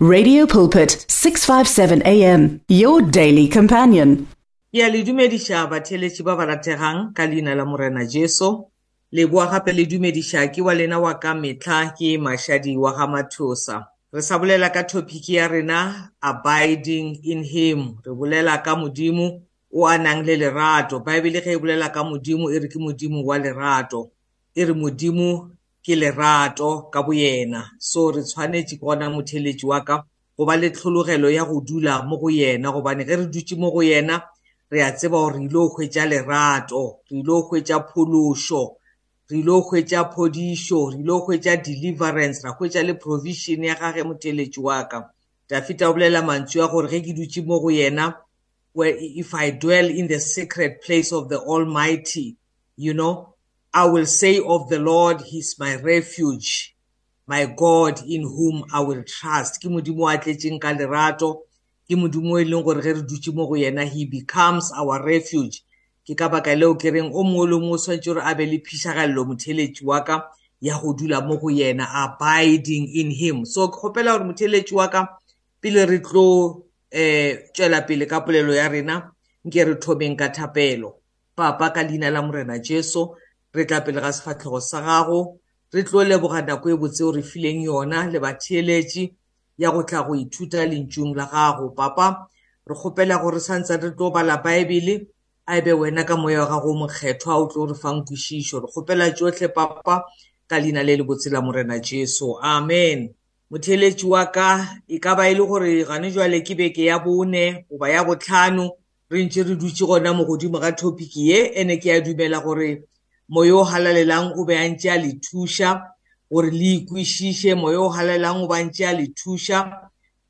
Radio Pulpit 657 AM your daily companion. Ya le dumedisha batheletši ba ba rategang ka leina la Morena Jesu. Le bua gape le dumedisha ke wa lena wa ka metlha ke mashadi wa ga mathosa. Re sa bolela ka topic ya rena abiding in him. Re bolela ka modimo o a nang le lerato. Bible ge e bolela ka modimo e re ke modimo wa lerato. E re modimo ke lerato ka boyena so re tshwanetse bona motheletši wa ka go ba le tlhologelo ya go dula mo go yena gobane ge re dutse mo go yena re a tseba gore re ile go hwetša lerato re ile go hwetša phološo re ile go hwetša phodišo re ile go hwetša deliverance ra hwetša le provision ya gage moteletši wa ka dafita o bolela mantso ya gore ge ke dutse mo go yena if i dwell in the sacred place of the almighty you know I will say of the Lord, He's my refuge, my God in whom I will trust. Ke modimo a tletseng ka lerato, ke modimo e leng gore ge re dutse mo go yena he becomes our refuge. Ke ka baka leo ke reng o mongwe le mongwe o tshwanetse gore a be le phišagalelo motheletši wa ka ya go dula mo go yena abiding in him. So ke kgopela gore motheletši wa ka pele re tlo eh tswela pele ka polelo ya rena nke re thobeng ka thapelo. Papa ka leina la morena Jesu re tla pele ga sefatlhego sa gago re tlo leboga nako e botse o re fileng yona le batheeletše ya go tla go ithuta lentšung la gago papa re kgopela gore santse re tlo bala baebele a ebe wena ka moya wa gago mokgethwa o tlo re fang kwešišo re kgopela tsotlhe papa ka leina le le botse la morena jesu amen motheeletši wa ka e ka ba e le gore gane jwale ke beke ya bone goba ya botlhano re ntse re dutse gona mo godimo ga thopiki ye ene ke a dumela gore moyo o halalelang o be a ntse a le thuša gore le ikwešiše moya o halalelang o ba ntse a le thuša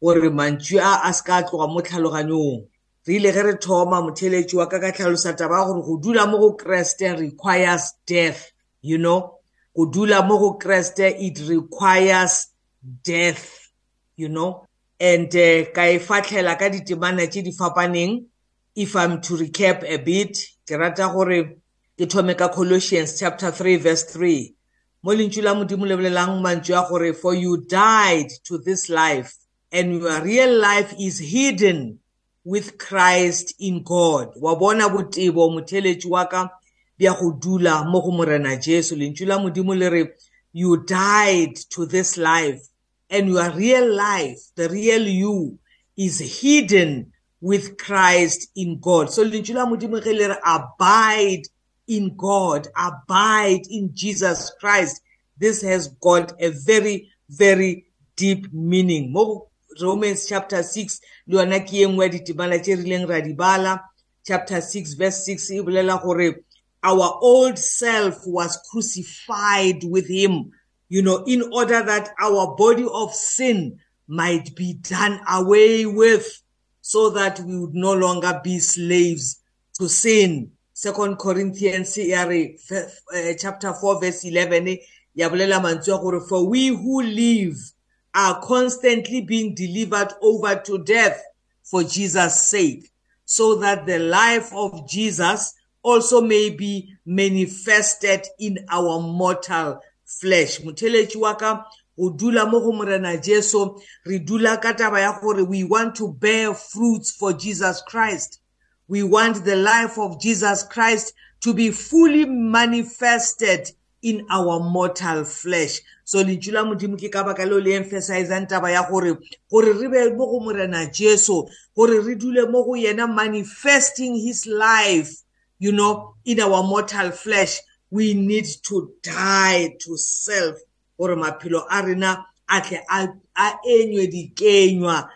gore mantšu a a se ka tloga mo tlhaloganyong re ile ge re thoma motheletši wa ka ka tlhalosa taba ya gore go dula mo go kreste requires death you know go dula mo go kreste it requires death you know and uh, ka e fatlhela ka ditemana tse di fapaneng if i'm to recap a bit ke rata gore ke thome ka colossians chapter 3 verse 3 mo lentswe la modimo le bolelang mantswe a gore for you died to this life and your real life is hidden with christ in god wa bona botebo motheletsi wa ka bja go dula mo go morena jesu lentswe la modimo le re you died to this life and your real life the real you is hidden with christ in god so lentswe la modimo ge le re abide in God, abide in Jesus Christ. This has got a very, very deep meaning. Mo Romans chapter 6, lona ke engwe ditibana tse rileng ra di bala. Chapter 6 verse 6 e bolela gore our old self was crucified with him, you know, in order that our body of sin might be done away with so that we would no longer be slaves to sin. second corinthians ya re eh, chapter 4 verse 11 ya bolela mantswe ya gore for we who live are constantly being delivered over to death for jesus sake so that the life of jesus also may be manifested in our mortal flesh motheletši wa ka go dula mo go morena jesu re dula ka taba ya gore we want to bear fruits for jesus christ We want the life of Jesus Christ to be fully manifested in our mortal flesh. So lentšu la modimo ke ka baka leo le emphasizang taba ya gore gore re be mo go morena jesu gore re dule mo go yena manifesting his life you know in our mortal flesh we need to die to self gore maphelo a rena a tle a enywe dikenywa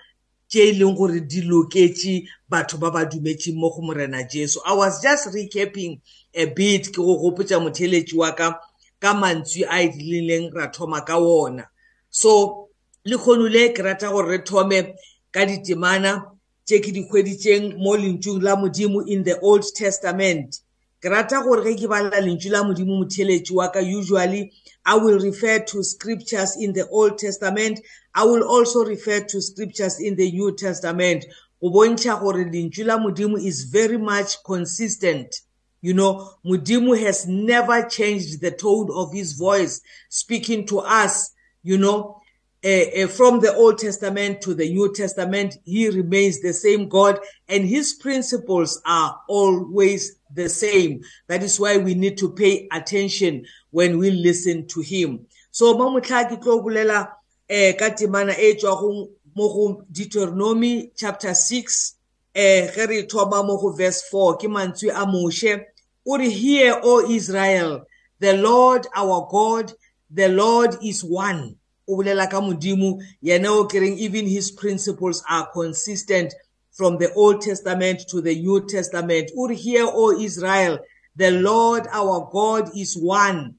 tse e leng gore di loketse batho ba ba dumetseng mo go morena jesu i was just recapping a bit ke go gopotsa motheletsi wa ka ka mantswe a e dileng ra thoma ka ona so le kgono le ke rata gore re thome ka ditemana tse ke di kgweditseng mo lentsweng la modimo in the old testament ke rata gore ge ke balela lentswe la modimo motheletsi wa ka usually I will refer to scriptures in the Old Testament. I will also refer to scriptures in the New Testament. Go bontsha gore lentswe la Modimo is very much consistent. You know, Mudimu has never changed the tone of his voice speaking to us, you know, uh, from the Old Testament to the New Testament, he remains the same God and his principles are always the same. That is why we need to pay attention when we listen to him. So mamutla ke tlo bolela eh ka temana e tswa go mo go Deuteronomy chapter 6 eh ge re thoma mo go verse 4 ke mantswe a Moshe o re hear o Israel the Lord our God the Lord is one o bolela ka modimo yena o kereng even his principles are consistent from the old testament to the new testament o re here o israel the lord our god is one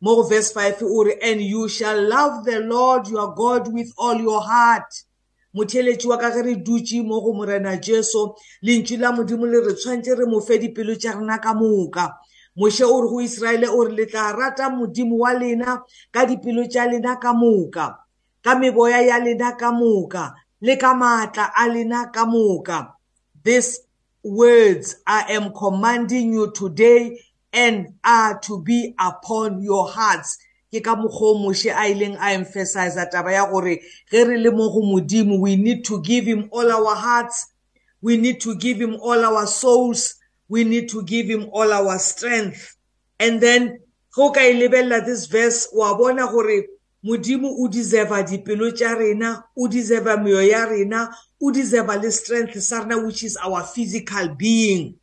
mo verse 5 o re and you shall love the lord your god with all your heart motheletši wa ka ge re dutše mo go morena jesu lentšu la modimo le re tshwantse re mo fe dipelo tša rena ka moka moshe o re go iseraele o re le tla rata modimo wa lena ka dipelo tša lena ka moka ka meboya ya lena ka moka le ka maatla a lena ka moka these words i am commanding you today and are to be upon your hearts ke ka mokgwa o moshe a ileng a emphasiza taba ya gore ge re le mo go modimo we need to give him all our hearts we need to give him all our souls we need to give him all our strength and then go ka ilebella this verse wa bona gore modimo o deserve dipelo tša rena o deserve meyo ya rena o deserve le strength sa rena which is our physical being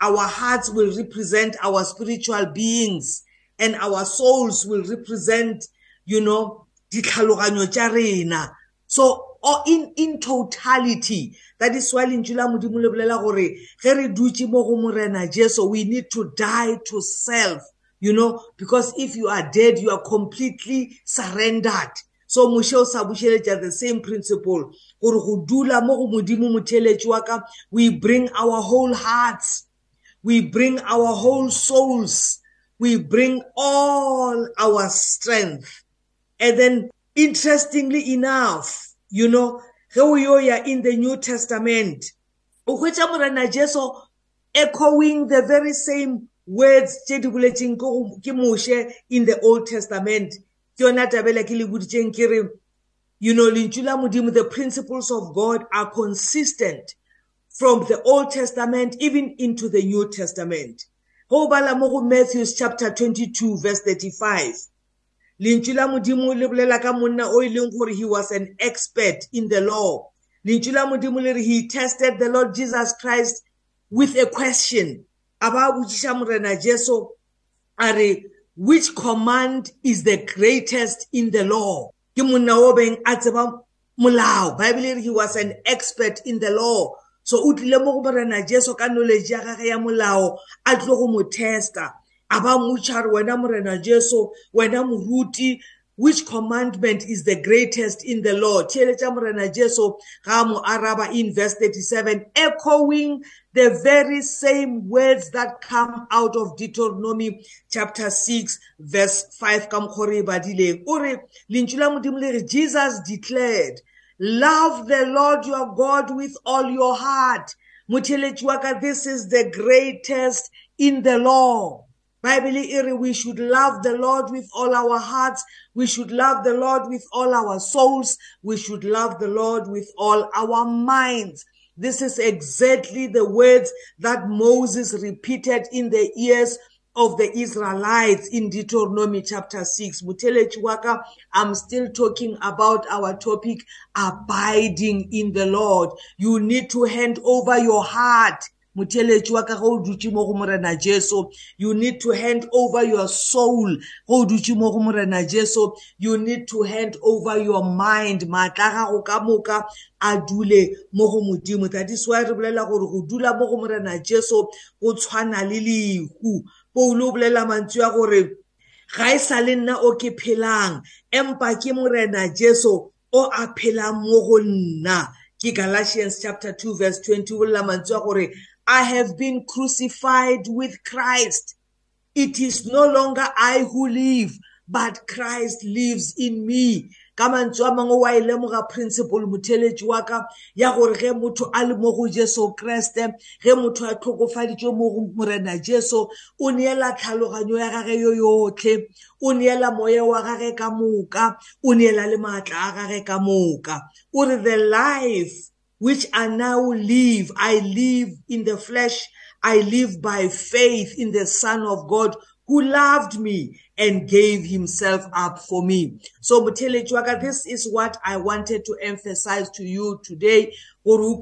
our hearts will represent our spiritual beings and our souls will represent you know ditlhaloganyo tša rena so or in in totality that is why lentšu la modimo le bolela gore ge re dutse mo go morena jesu we need to die to self you know because if you are dead you are completely surrendered so moše o sa bušeletša the same principle gore go dula mo go modimo motheletši wa ka we bring our whole hearts we bring our whole souls we bring all our strength and then interestingly enough you know ge o yo ya in the new testament o hwetša morena jesu echoing the very same words tše di boletseng ke moshe in the old testament ke yona tabela ke le boditseng ke re you know lentšu la modimo the principles of god are consistent from the old testament even into the new testament go bala mo go matthews chapter 22 verse 35 lentswe la modimo le bolela ka monna o e leng gore he was an expert in the law lentswe la modimo le re he tested the lord jesus christ with a question a ba botsiša morena jesu a re which command is the greatest in the law ke monna o beng a tseba molao bible e re he was an expert in the law so o tlile mo go morena jesu ka knowledge ya gage ya molao a tlo go mo testa aba mutshari wena morena jesu wena moruti which commandment is the greatest in the law theeletša morena jesu ga mo araba in verse 37 echoing the very same words that come out of deuteronomy chapter 6 verse 5 ka mokgwa re e badileng o re lentšu la modimo le re jesus declared love the lord your god with all your heart motheletši wa ka this is the greatest in the law Bible, we should love the Lord with all our hearts. We should love the Lord with all our souls. We should love the Lord with all our minds. This is exactly the words that Moses repeated in the ears of the Israelites in Deuteronomy chapter 6. Mutele Chiwaka, I'm still talking about our topic, abiding in the Lord. You need to hand over your heart motheletši wa ka ge o dutse mo go morena jesu you need to hand over your soul ge o dutse mo go morena jesu you need to hand over your mind maatla a gago ka moka a dule mo go modimo that is why re bolela gore go dula mo go morena jesu go tshwana le lehu paulo o bolela mantswe ya gore ga e sa le nna o ke phelang empa ke morena jesu o a phelang mo go nna ke galatians chapter 2 verse 20 o bolela mantswe ya gore I have been crucified with Christ. It is no longer I who live, but Christ lives in me. Ka mantswe a mangwe wa e lemoga principle motheletši wa ka ya gore ge motho a le mo go jesu kreste ge motho a tlhokofaditšwe mo go morena jesu o neela tlhaloganyo ya gage yo yotlhe o neela moya wa gage ka moka o neela le maatla a gage ka moka o re the life which I now live. I live in the flesh. I live by faith in the Son of God who loved me and gave himself up for me. So Butele Chwaka, this is what I wanted to emphasize to you today. Abide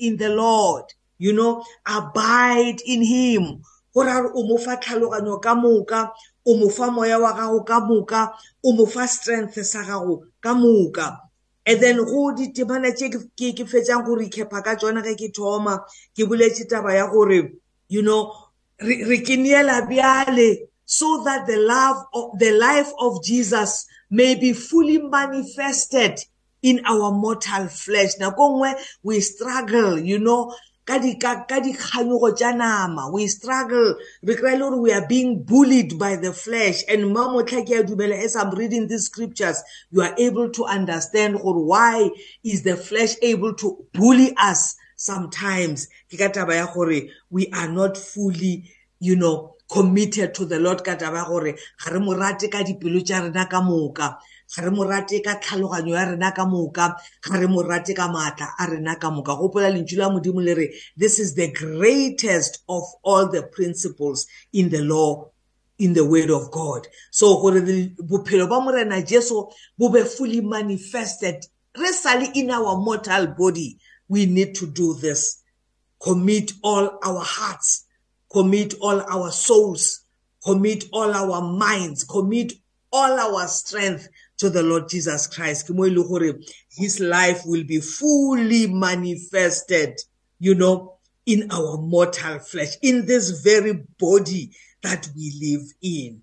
in the Lord. You know, abide in him. Horar umofa tlhaloganyo ka moka, o mofa moya wa gago ka moka, o mofa strength sa gago ka moka. and then go ditebana tse ke fetsang go recapa ka tsona ge ke thoma ke boletse taba ya gore you know re ke neela bjale so that the love of the life of jesus may be fully manifested in our mortal flesh nako nngwe we struggle you know ka dikganyogo tša nama we struggle re kry-e le gore we are being bullied by the flesh and mamotlha ke a dumela as i'm reading these scriptures you are able to understand gore why is the flesh able to bully us sometimes ke ka taba ya gore we are not fully you know committed to the lord ka taba ya gore ga re mo rate ka dipelo tša rena ka moka ga re mo rate ka tlhaloganyo ya rena ka moka ga re mo rate ka maatla a rena ka moka gopola lentswe la modimo le re this is the greatest of all the principles in the law in the word of god so gore bophelo ba morena jesu bo be fully manifested re sale in our mortal body we need to do this commit all our hearts commit all our souls commit all our minds commit all our strength to the Lord Jesus Christ. E his life will be fully manifested, you know, in our mortal flesh, in this very body that we live in.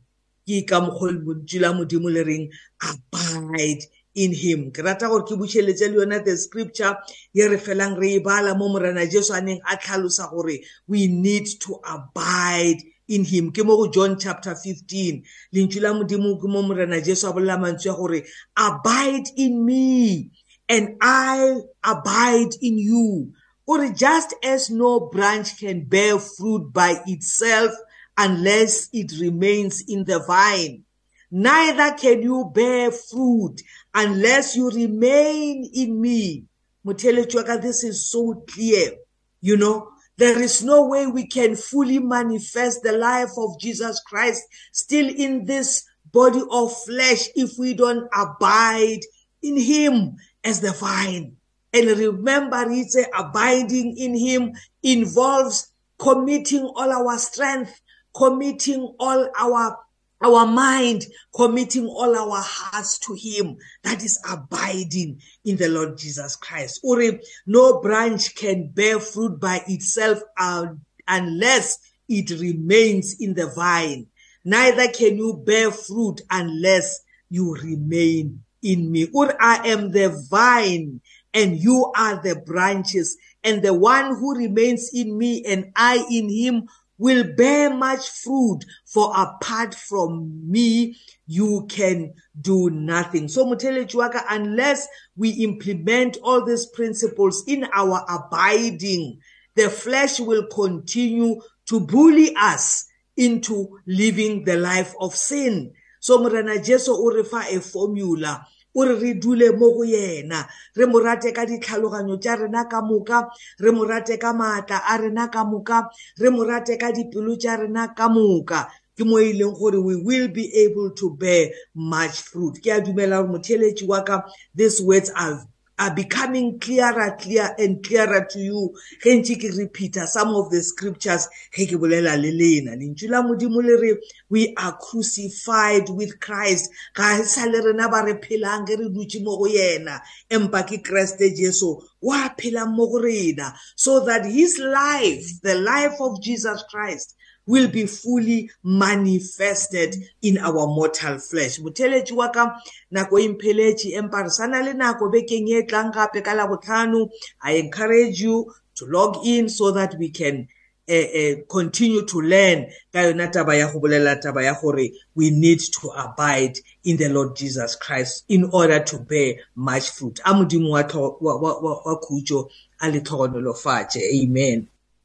Abide in him ke rata gore ke bušheletse le yona the scripture ye re felang re e bala mo morena jesu a neng a tlhalosa gore we need to abide in him ke mo go john chapter 15 lentswe la modimo ke mo morena jesu a bolela mantswe ya gore abide in me and i abide in you or just as no branch can bear fruit by itself unless it remains in the vine neither can you bear fruit unless you remain in me motheletjwa ka this is so clear you know There is no way we can fully manifest the life of Jesus Christ still in this body of flesh if we don't abide in him as the vine. And remember, it's abiding in him involves committing all our strength, committing all our our mind, committing all our hearts to Him. That is abiding in the Lord Jesus Christ. Uri, no branch can bear fruit by itself unless it remains in the vine. Neither can you bear fruit unless you remain in me. Ur, I am the vine and you are the branches. And the one who remains in me and I in him will bear much fruit for apart from me you can do nothing so motheletši wa ka unless we implement all these principles in our abiding the flesh will continue to bully us into living the life of sin so morena jesu o re fa a formula o re re dule mo go yena re mo rate ka ditlhaloganyo tša rena ka moka re mo rate ka maatla a rena ka moka re mo rate ka dipelo tša rena ka moka ke mo e leng gore we will be able to bear much fruit ke a dumela gore motheeletši wa ka these words are are becoming clearer, clear and clearer to you. Ge ntse ke repeater some of the scriptures ge ke bolela le lena. Lentswe la modimo le re we are crucified with Christ. Ga sa le rena ba re phelang re dutse mo go yena. Empa ke Kriste Jesu wa phela mo go rena so that his life, the life of Jesus Christ will be fully manifested in our mortal flesh motheletši wa ka nako e mpheletše emparisana le nako bekeng ye tlang gape ka labotlhano i encourage you to log in so that we can uh, uh, continue to learn ka yona taba ya go bolela taba ya gore we need to abide in the lord jesus christ in order to bear much fruit a modimo wa khutso a le tlhogonolofatše amen